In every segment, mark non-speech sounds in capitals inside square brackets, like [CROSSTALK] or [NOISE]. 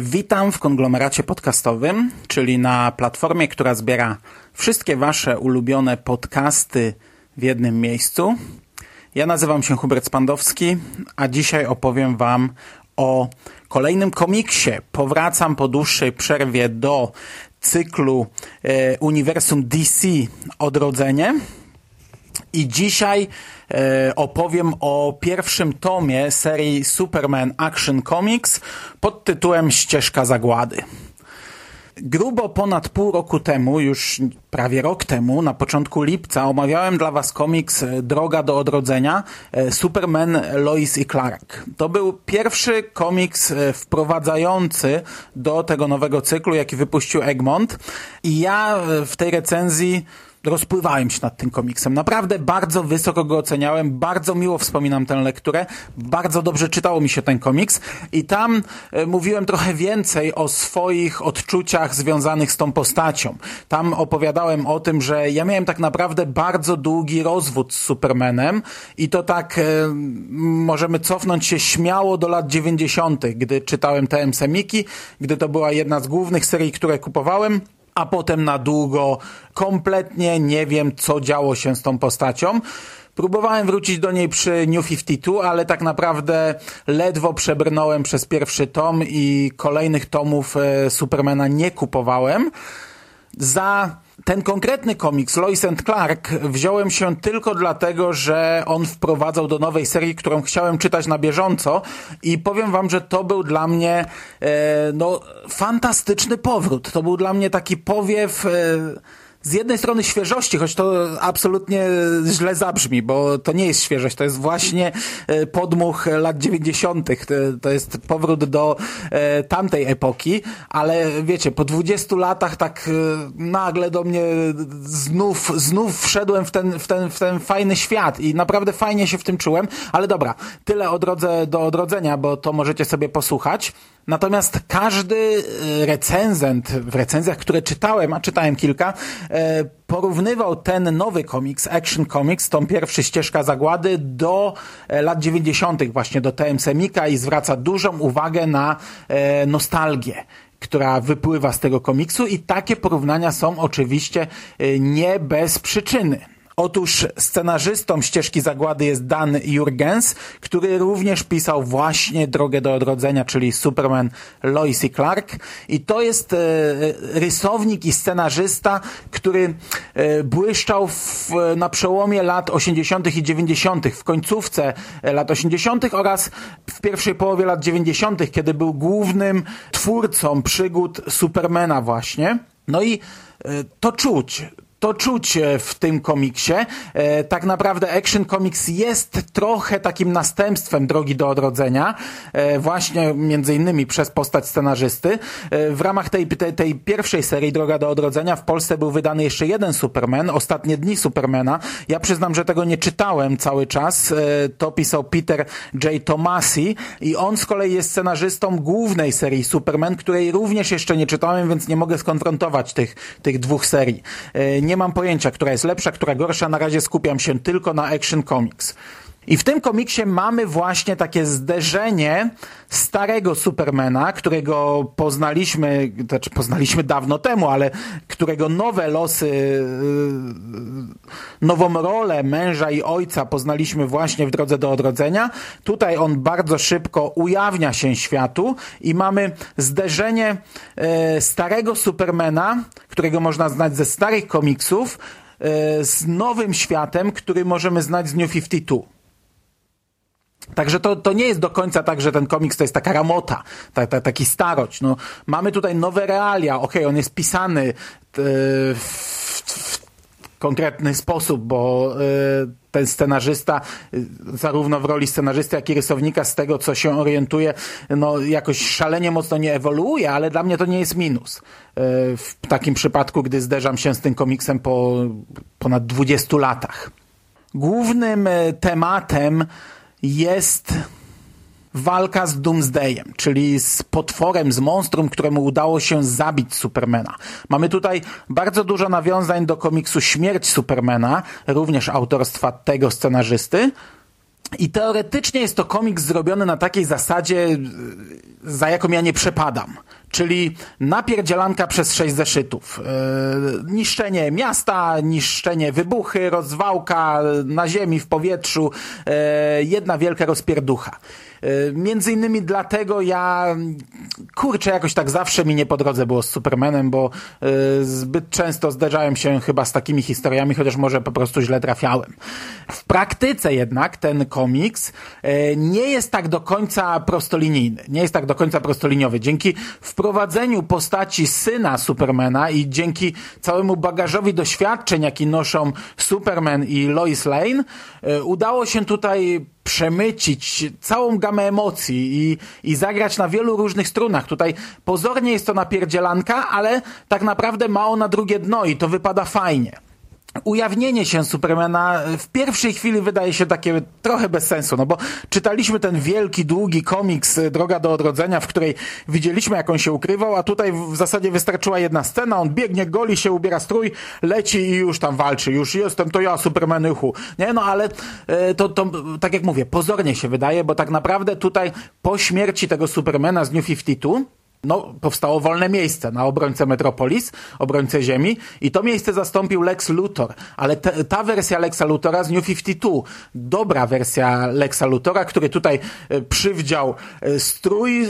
Witam w konglomeracie podcastowym, czyli na platformie, która zbiera wszystkie Wasze ulubione podcasty w jednym miejscu. Ja nazywam się Hubert Spandowski, a dzisiaj opowiem Wam o kolejnym komiksie. Powracam po dłuższej przerwie do cyklu e, Uniwersum DC Odrodzenie. I dzisiaj e, opowiem o pierwszym tomie serii Superman Action Comics pod tytułem Ścieżka Zagłady. Grubo ponad pół roku temu, już prawie rok temu, na początku lipca, omawiałem dla Was komiks Droga do Odrodzenia e, Superman, Lois i Clark. To był pierwszy komiks e, wprowadzający do tego nowego cyklu, jaki wypuścił Egmont. I ja e, w tej recenzji rozpływałem się nad tym komiksem. Naprawdę bardzo wysoko go oceniałem, bardzo miło wspominam tę lekturę, bardzo dobrze czytało mi się ten komiks i tam e, mówiłem trochę więcej o swoich odczuciach związanych z tą postacią. Tam opowiadałem o tym, że ja miałem tak naprawdę bardzo długi rozwód z Supermanem i to tak e, możemy cofnąć się śmiało do lat 90., gdy czytałem TM Semiki, gdy to była jedna z głównych serii, które kupowałem a potem na długo kompletnie nie wiem, co działo się z tą postacią. Próbowałem wrócić do niej przy New 52, ale tak naprawdę ledwo przebrnąłem przez pierwszy tom i kolejnych tomów e, Supermana nie kupowałem. Za ten konkretny komiks, Lois and Clark, wziąłem się tylko dlatego, że on wprowadzał do nowej serii, którą chciałem czytać na bieżąco i powiem wam, że to był dla mnie e, no, fantastyczny powrót. To był dla mnie taki powiew... E, z jednej strony świeżości, choć to absolutnie źle zabrzmi, bo to nie jest świeżość, to jest właśnie e, podmuch lat 90. To jest powrót do e, tamtej epoki, ale wiecie, po 20 latach tak e, nagle do mnie znów, znów wszedłem w ten, w, ten, w ten fajny świat i naprawdę fajnie się w tym czułem, ale dobra, tyle o drodze do odrodzenia, bo to możecie sobie posłuchać. Natomiast każdy recenzent w recenzjach, które czytałem, a czytałem kilka, porównywał ten nowy komiks, Action Comics, tą pierwszy ścieżka zagłady do lat 90. właśnie do TM Semika i zwraca dużą uwagę na nostalgię która wypływa z tego komiksu i takie porównania są oczywiście nie bez przyczyny. Otóż scenarzystą ścieżki zagłady jest Dan Jurgens, który również pisał właśnie Drogę do Odrodzenia, czyli Superman, Lois i Clark. I to jest e, rysownik i scenarzysta, który e, błyszczał w, na przełomie lat 80. i 90., w końcówce lat 80. oraz w pierwszej połowie lat 90., kiedy był głównym twórcą przygód Supermana właśnie. No i e, to czuć to czuć w tym komiksie. E, tak naprawdę Action Comics jest trochę takim następstwem Drogi do Odrodzenia, e, właśnie między innymi przez postać scenarzysty. E, w ramach tej, tej, tej pierwszej serii Droga do Odrodzenia w Polsce był wydany jeszcze jeden Superman, Ostatnie Dni Supermana. Ja przyznam, że tego nie czytałem cały czas. To pisał Peter J. Tomasi i on z kolei jest scenarzystą głównej serii Superman, której również jeszcze nie czytałem, więc nie mogę skonfrontować tych, tych dwóch serii nie mam pojęcia, która jest lepsza, która gorsza. Na razie skupiam się tylko na Action Comics. I w tym komiksie mamy właśnie takie zderzenie starego Supermana, którego poznaliśmy, znaczy poznaliśmy dawno temu, ale którego nowe losy, yy, nową rolę męża i ojca poznaliśmy właśnie w drodze do odrodzenia. Tutaj on bardzo szybko ujawnia się światu i mamy zderzenie yy, starego Supermana, którego można znać ze starych komiksów, yy, z nowym światem, który możemy znać z New 52. Także to, to nie jest do końca tak, że ten komiks to jest taka ramota, ta, ta, taki starość. No, mamy tutaj nowe realia, okej, okay, on jest pisany w, w konkretny sposób, bo y, ten scenarzysta, y, zarówno w roli scenarzysty, jak i rysownika, z tego co się orientuje, no jakoś szalenie mocno nie ewoluuje, ale dla mnie to nie jest minus. W takim przypadku, gdy zderzam się z tym komiksem po ponad 20 latach. Głównym tematem jest walka z Doomsdayem, czyli z potworem, z monstrum, któremu udało się zabić Supermana. Mamy tutaj bardzo dużo nawiązań do komiksu Śmierć Supermana, również autorstwa tego scenarzysty. I teoretycznie jest to komiks zrobiony na takiej zasadzie, za jaką ja nie przepadam. Czyli napierdzielanka przez sześć zeszytów. Yy, niszczenie miasta, niszczenie wybuchy, rozwałka na ziemi, w powietrzu, yy, jedna wielka rozpierducha. Y, między innymi dlatego ja, kurczę, jakoś tak zawsze mi nie po drodze było z Supermanem, bo y, zbyt często zderzałem się chyba z takimi historiami, chociaż może po prostu źle trafiałem. W praktyce jednak ten komiks y, nie jest tak do końca prostolinijny, nie jest tak do końca prostoliniowy. Dzięki wprowadzeniu postaci syna Supermana i dzięki całemu bagażowi doświadczeń, jaki noszą Superman i Lois Lane, udało się tutaj przemycić całą gamę emocji i, i zagrać na wielu różnych strunach. Tutaj pozornie jest to napierdzielanka, ale tak naprawdę ma ona drugie dno i to wypada fajnie ujawnienie się Supermana w pierwszej chwili wydaje się takie trochę bez sensu, no bo czytaliśmy ten wielki, długi komiks Droga do Odrodzenia, w której widzieliśmy jak on się ukrywał, a tutaj w zasadzie wystarczyła jedna scena, on biegnie, goli się, ubiera strój, leci i już tam walczy, już jestem, to ja, Supermanychu. Nie, no ale e, to, to, tak jak mówię, pozornie się wydaje, bo tak naprawdę tutaj po śmierci tego Supermana z New 52 no, powstało wolne miejsce na obrońcę Metropolis, obrońcę Ziemi i to miejsce zastąpił Lex Luthor, ale te, ta wersja Lexa Luthora z New 52, dobra wersja Lexa Luthora, który tutaj e, przywdział e, strój, e,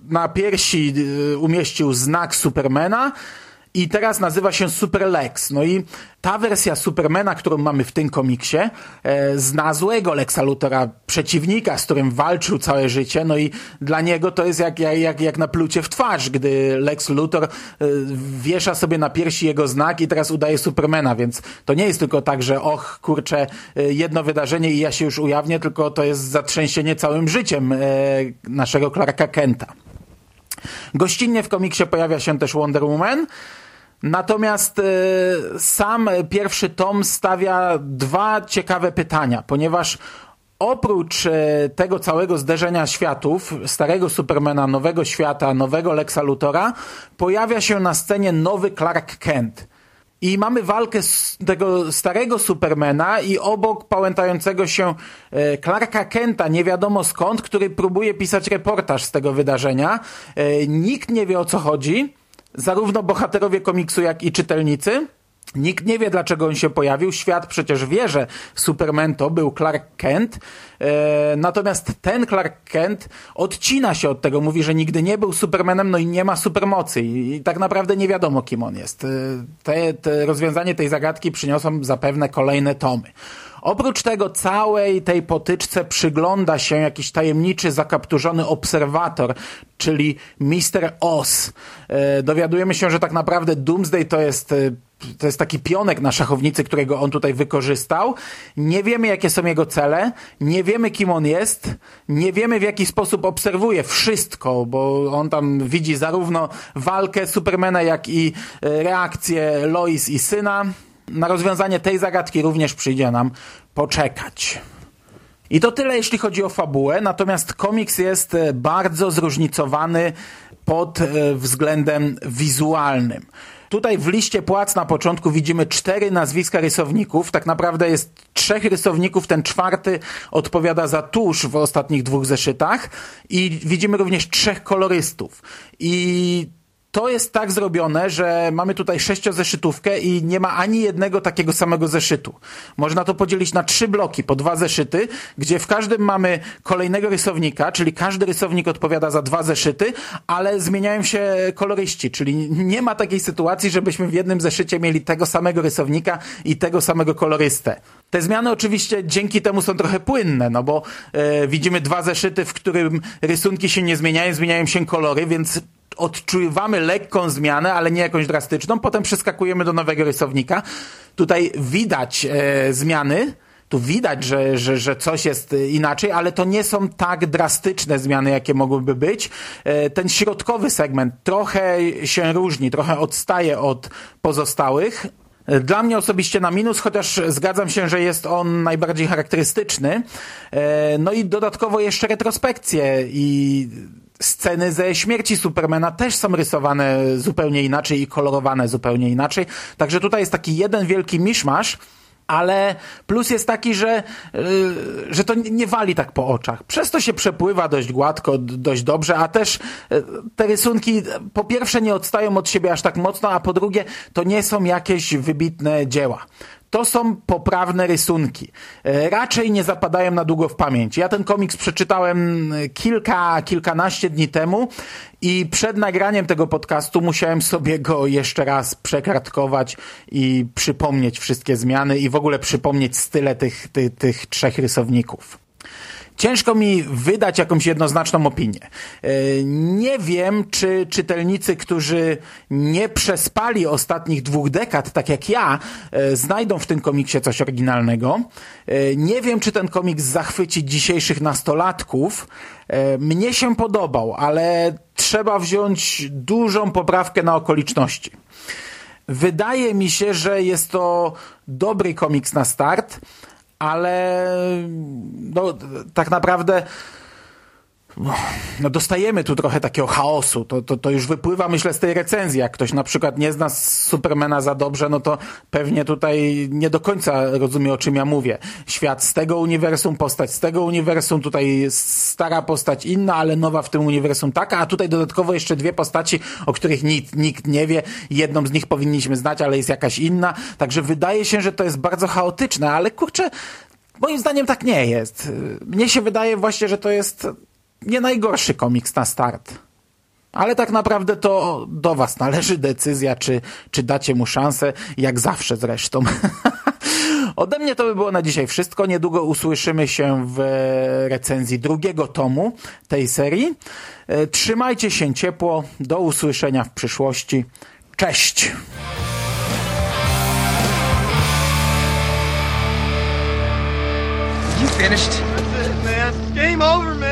na piersi umieścił znak Supermana, i teraz nazywa się Super Lex. No i ta wersja Supermana, którą mamy w tym komiksie, e, zna złego Lexa Luthora, przeciwnika, z którym walczył całe życie, no i dla niego to jest jak, jak, jak na plucie w twarz, gdy Lex Luthor e, wiesza sobie na piersi jego znak i teraz udaje Supermana, więc to nie jest tylko tak, że och, kurczę, e, jedno wydarzenie i ja się już ujawnię, tylko to jest zatrzęsienie całym życiem e, naszego Clarka Kenta. Gościnnie w komiksie pojawia się też Wonder Woman, Natomiast y, sam pierwszy tom stawia dwa ciekawe pytania, ponieważ oprócz y, tego całego zderzenia światów, starego Supermana, nowego świata, nowego Lexa Luthora, pojawia się na scenie nowy Clark Kent. I mamy walkę tego starego Supermana i obok pałętającego się y, Clarka Kenta, nie wiadomo skąd, który próbuje pisać reportaż z tego wydarzenia. Nikt nie wie o co chodzi zarówno bohaterowie komiksu, jak i czytelnicy. Nikt nie wie, dlaczego on się pojawił. Świat przecież wie, że Superman to był Clark Kent. E, natomiast ten Clark Kent odcina się od tego. Mówi, że nigdy nie był Supermanem, no i nie ma supermocy. I, tak naprawdę nie wiadomo, kim on jest. E, te, te rozwiązanie tej zagadki przyniosą zapewne kolejne tomy. Oprócz tego całej tej potyczce przygląda się jakiś tajemniczy, zakapturzony obserwator, czyli Mr. Oz. E, dowiadujemy się, że tak naprawdę Doomsday to jest to jest taki pionek na szachownicy, którego on tutaj wykorzystał. Nie wiemy, jakie są jego cele, nie wiemy, kim on jest, nie wiemy, w jaki sposób obserwuje wszystko, bo on tam widzi zarówno walkę Supermana, jak i e, reakcję Lois i syna na rozwiązanie tej zagadki również przyjdzie nam poczekać. I to tyle, jeśli chodzi o fabułę, natomiast komiks jest e, bardzo zróżnicowany pod e, względem wizualnym. Tutaj w liście płac na początku widzimy cztery nazwiska rysowników. Tak naprawdę jest trzech rysowników, ten czwarty odpowiada za tusz w ostatnich dwóch zeszytach i widzimy również trzech kolorystów. I to jest tak zrobione, że mamy tutaj sześciozeszytówkę i nie ma ani jednego takiego samego zeszytu. Można to podzielić na trzy bloki, po dwa zeszyty, gdzie w każdym mamy kolejnego rysownika, czyli każdy rysownik odpowiada za dwa zeszyty, ale zmieniają się koloryści, czyli nie ma takiej sytuacji, żebyśmy w jednym zeszycie mieli tego samego rysownika i tego samego kolorystę. Te zmiany oczywiście dzięki temu są trochę płynne, no bo e, widzimy dwa zeszyty, w którym rysunki się nie zmieniają, zmieniają się kolory, więc odczuwamy lekką zmianę, ale nie jakąś drastyczną. Potem przeskakujemy do nowego rysownika. Tutaj widać e, zmiany. Tu widać, że, że, że coś jest inaczej, ale to nie są tak drastyczne zmiany, jakie mogłyby być. E, ten środkowy segment trochę się różni, trochę odstaje od pozostałych, dla mnie osobiście na minus, chociaż zgadzam się, że jest on najbardziej charakterystyczny. E, no i dodatkowo jeszcze retrospekcje i sceny ze śmierci Supermana też są rysowane zupełnie inaczej i kolorowane zupełnie inaczej. Także tutaj jest taki jeden wielki miszmasz ale plus jest taki, że, yy, że to nie wali tak po oczach. Przez to się przepływa dość gładko, dość dobrze, a też yy, te rysunki po pierwsze nie odstają od siebie aż tak mocno, a po drugie to nie są jakieś wybitne dzieła to są poprawne rysunki. E, raczej nie zapadają na długo w pamięć. Ja ten komiks przeczytałem kilka, kilkanaście dni temu i przed nagraniem tego podcastu musiałem sobie go jeszcze raz przekartkować i przypomnieć wszystkie zmiany i w ogóle przypomnieć style tych, tych, tych trzech rysowników. Ciężko mi wydać jakąś jednoznaczną opinię. E, nie wiem, czy czytelnicy, którzy nie przespali ostatnich dwóch dekad, tak jak ja, e, znajdą w tym komiksie coś oryginalnego. E, nie wiem, czy ten komiks zachwyci dzisiejszych nastolatków. Mnie się podobał, ale trzeba wziąć dużą poprawkę na okoliczności. Wydaje mi się, że jest to dobry komiks na start, ale no, tak naprawdę no dostajemy tu trochę takiego chaosu. To, to, to już wypływa, myślę, z tej recenzji. Jak ktoś na przykład nie zna Supermana za dobrze, no to pewnie tutaj nie do końca rozumie, o czym ja mówię. Świat z tego uniwersum, postać z tego uniwersum, tutaj stara postać inna, ale nowa w tym uniwersum taka, a tutaj dodatkowo jeszcze dwie postaci, o których nikt, nikt nie wie. Jedną z nich powinniśmy znać, ale jest jakaś inna. Także wydaje się, że to jest bardzo chaotyczne, ale kurczę, moim zdaniem tak nie jest. Mnie się wydaje właśnie, że to jest nie najgorszy komiks na start. Ale tak naprawdę to do was należy decyzja, czy, czy dacie mu szansę, jak zawsze zresztą. [LAUGHS] Ode mnie to by było na dzisiaj wszystko. Niedługo usłyszymy się w recenzji drugiego tomu tej serii. E, trzymajcie się ciepło. Do usłyszenia w przyszłości. Cześć! You finished? man. Game over, man.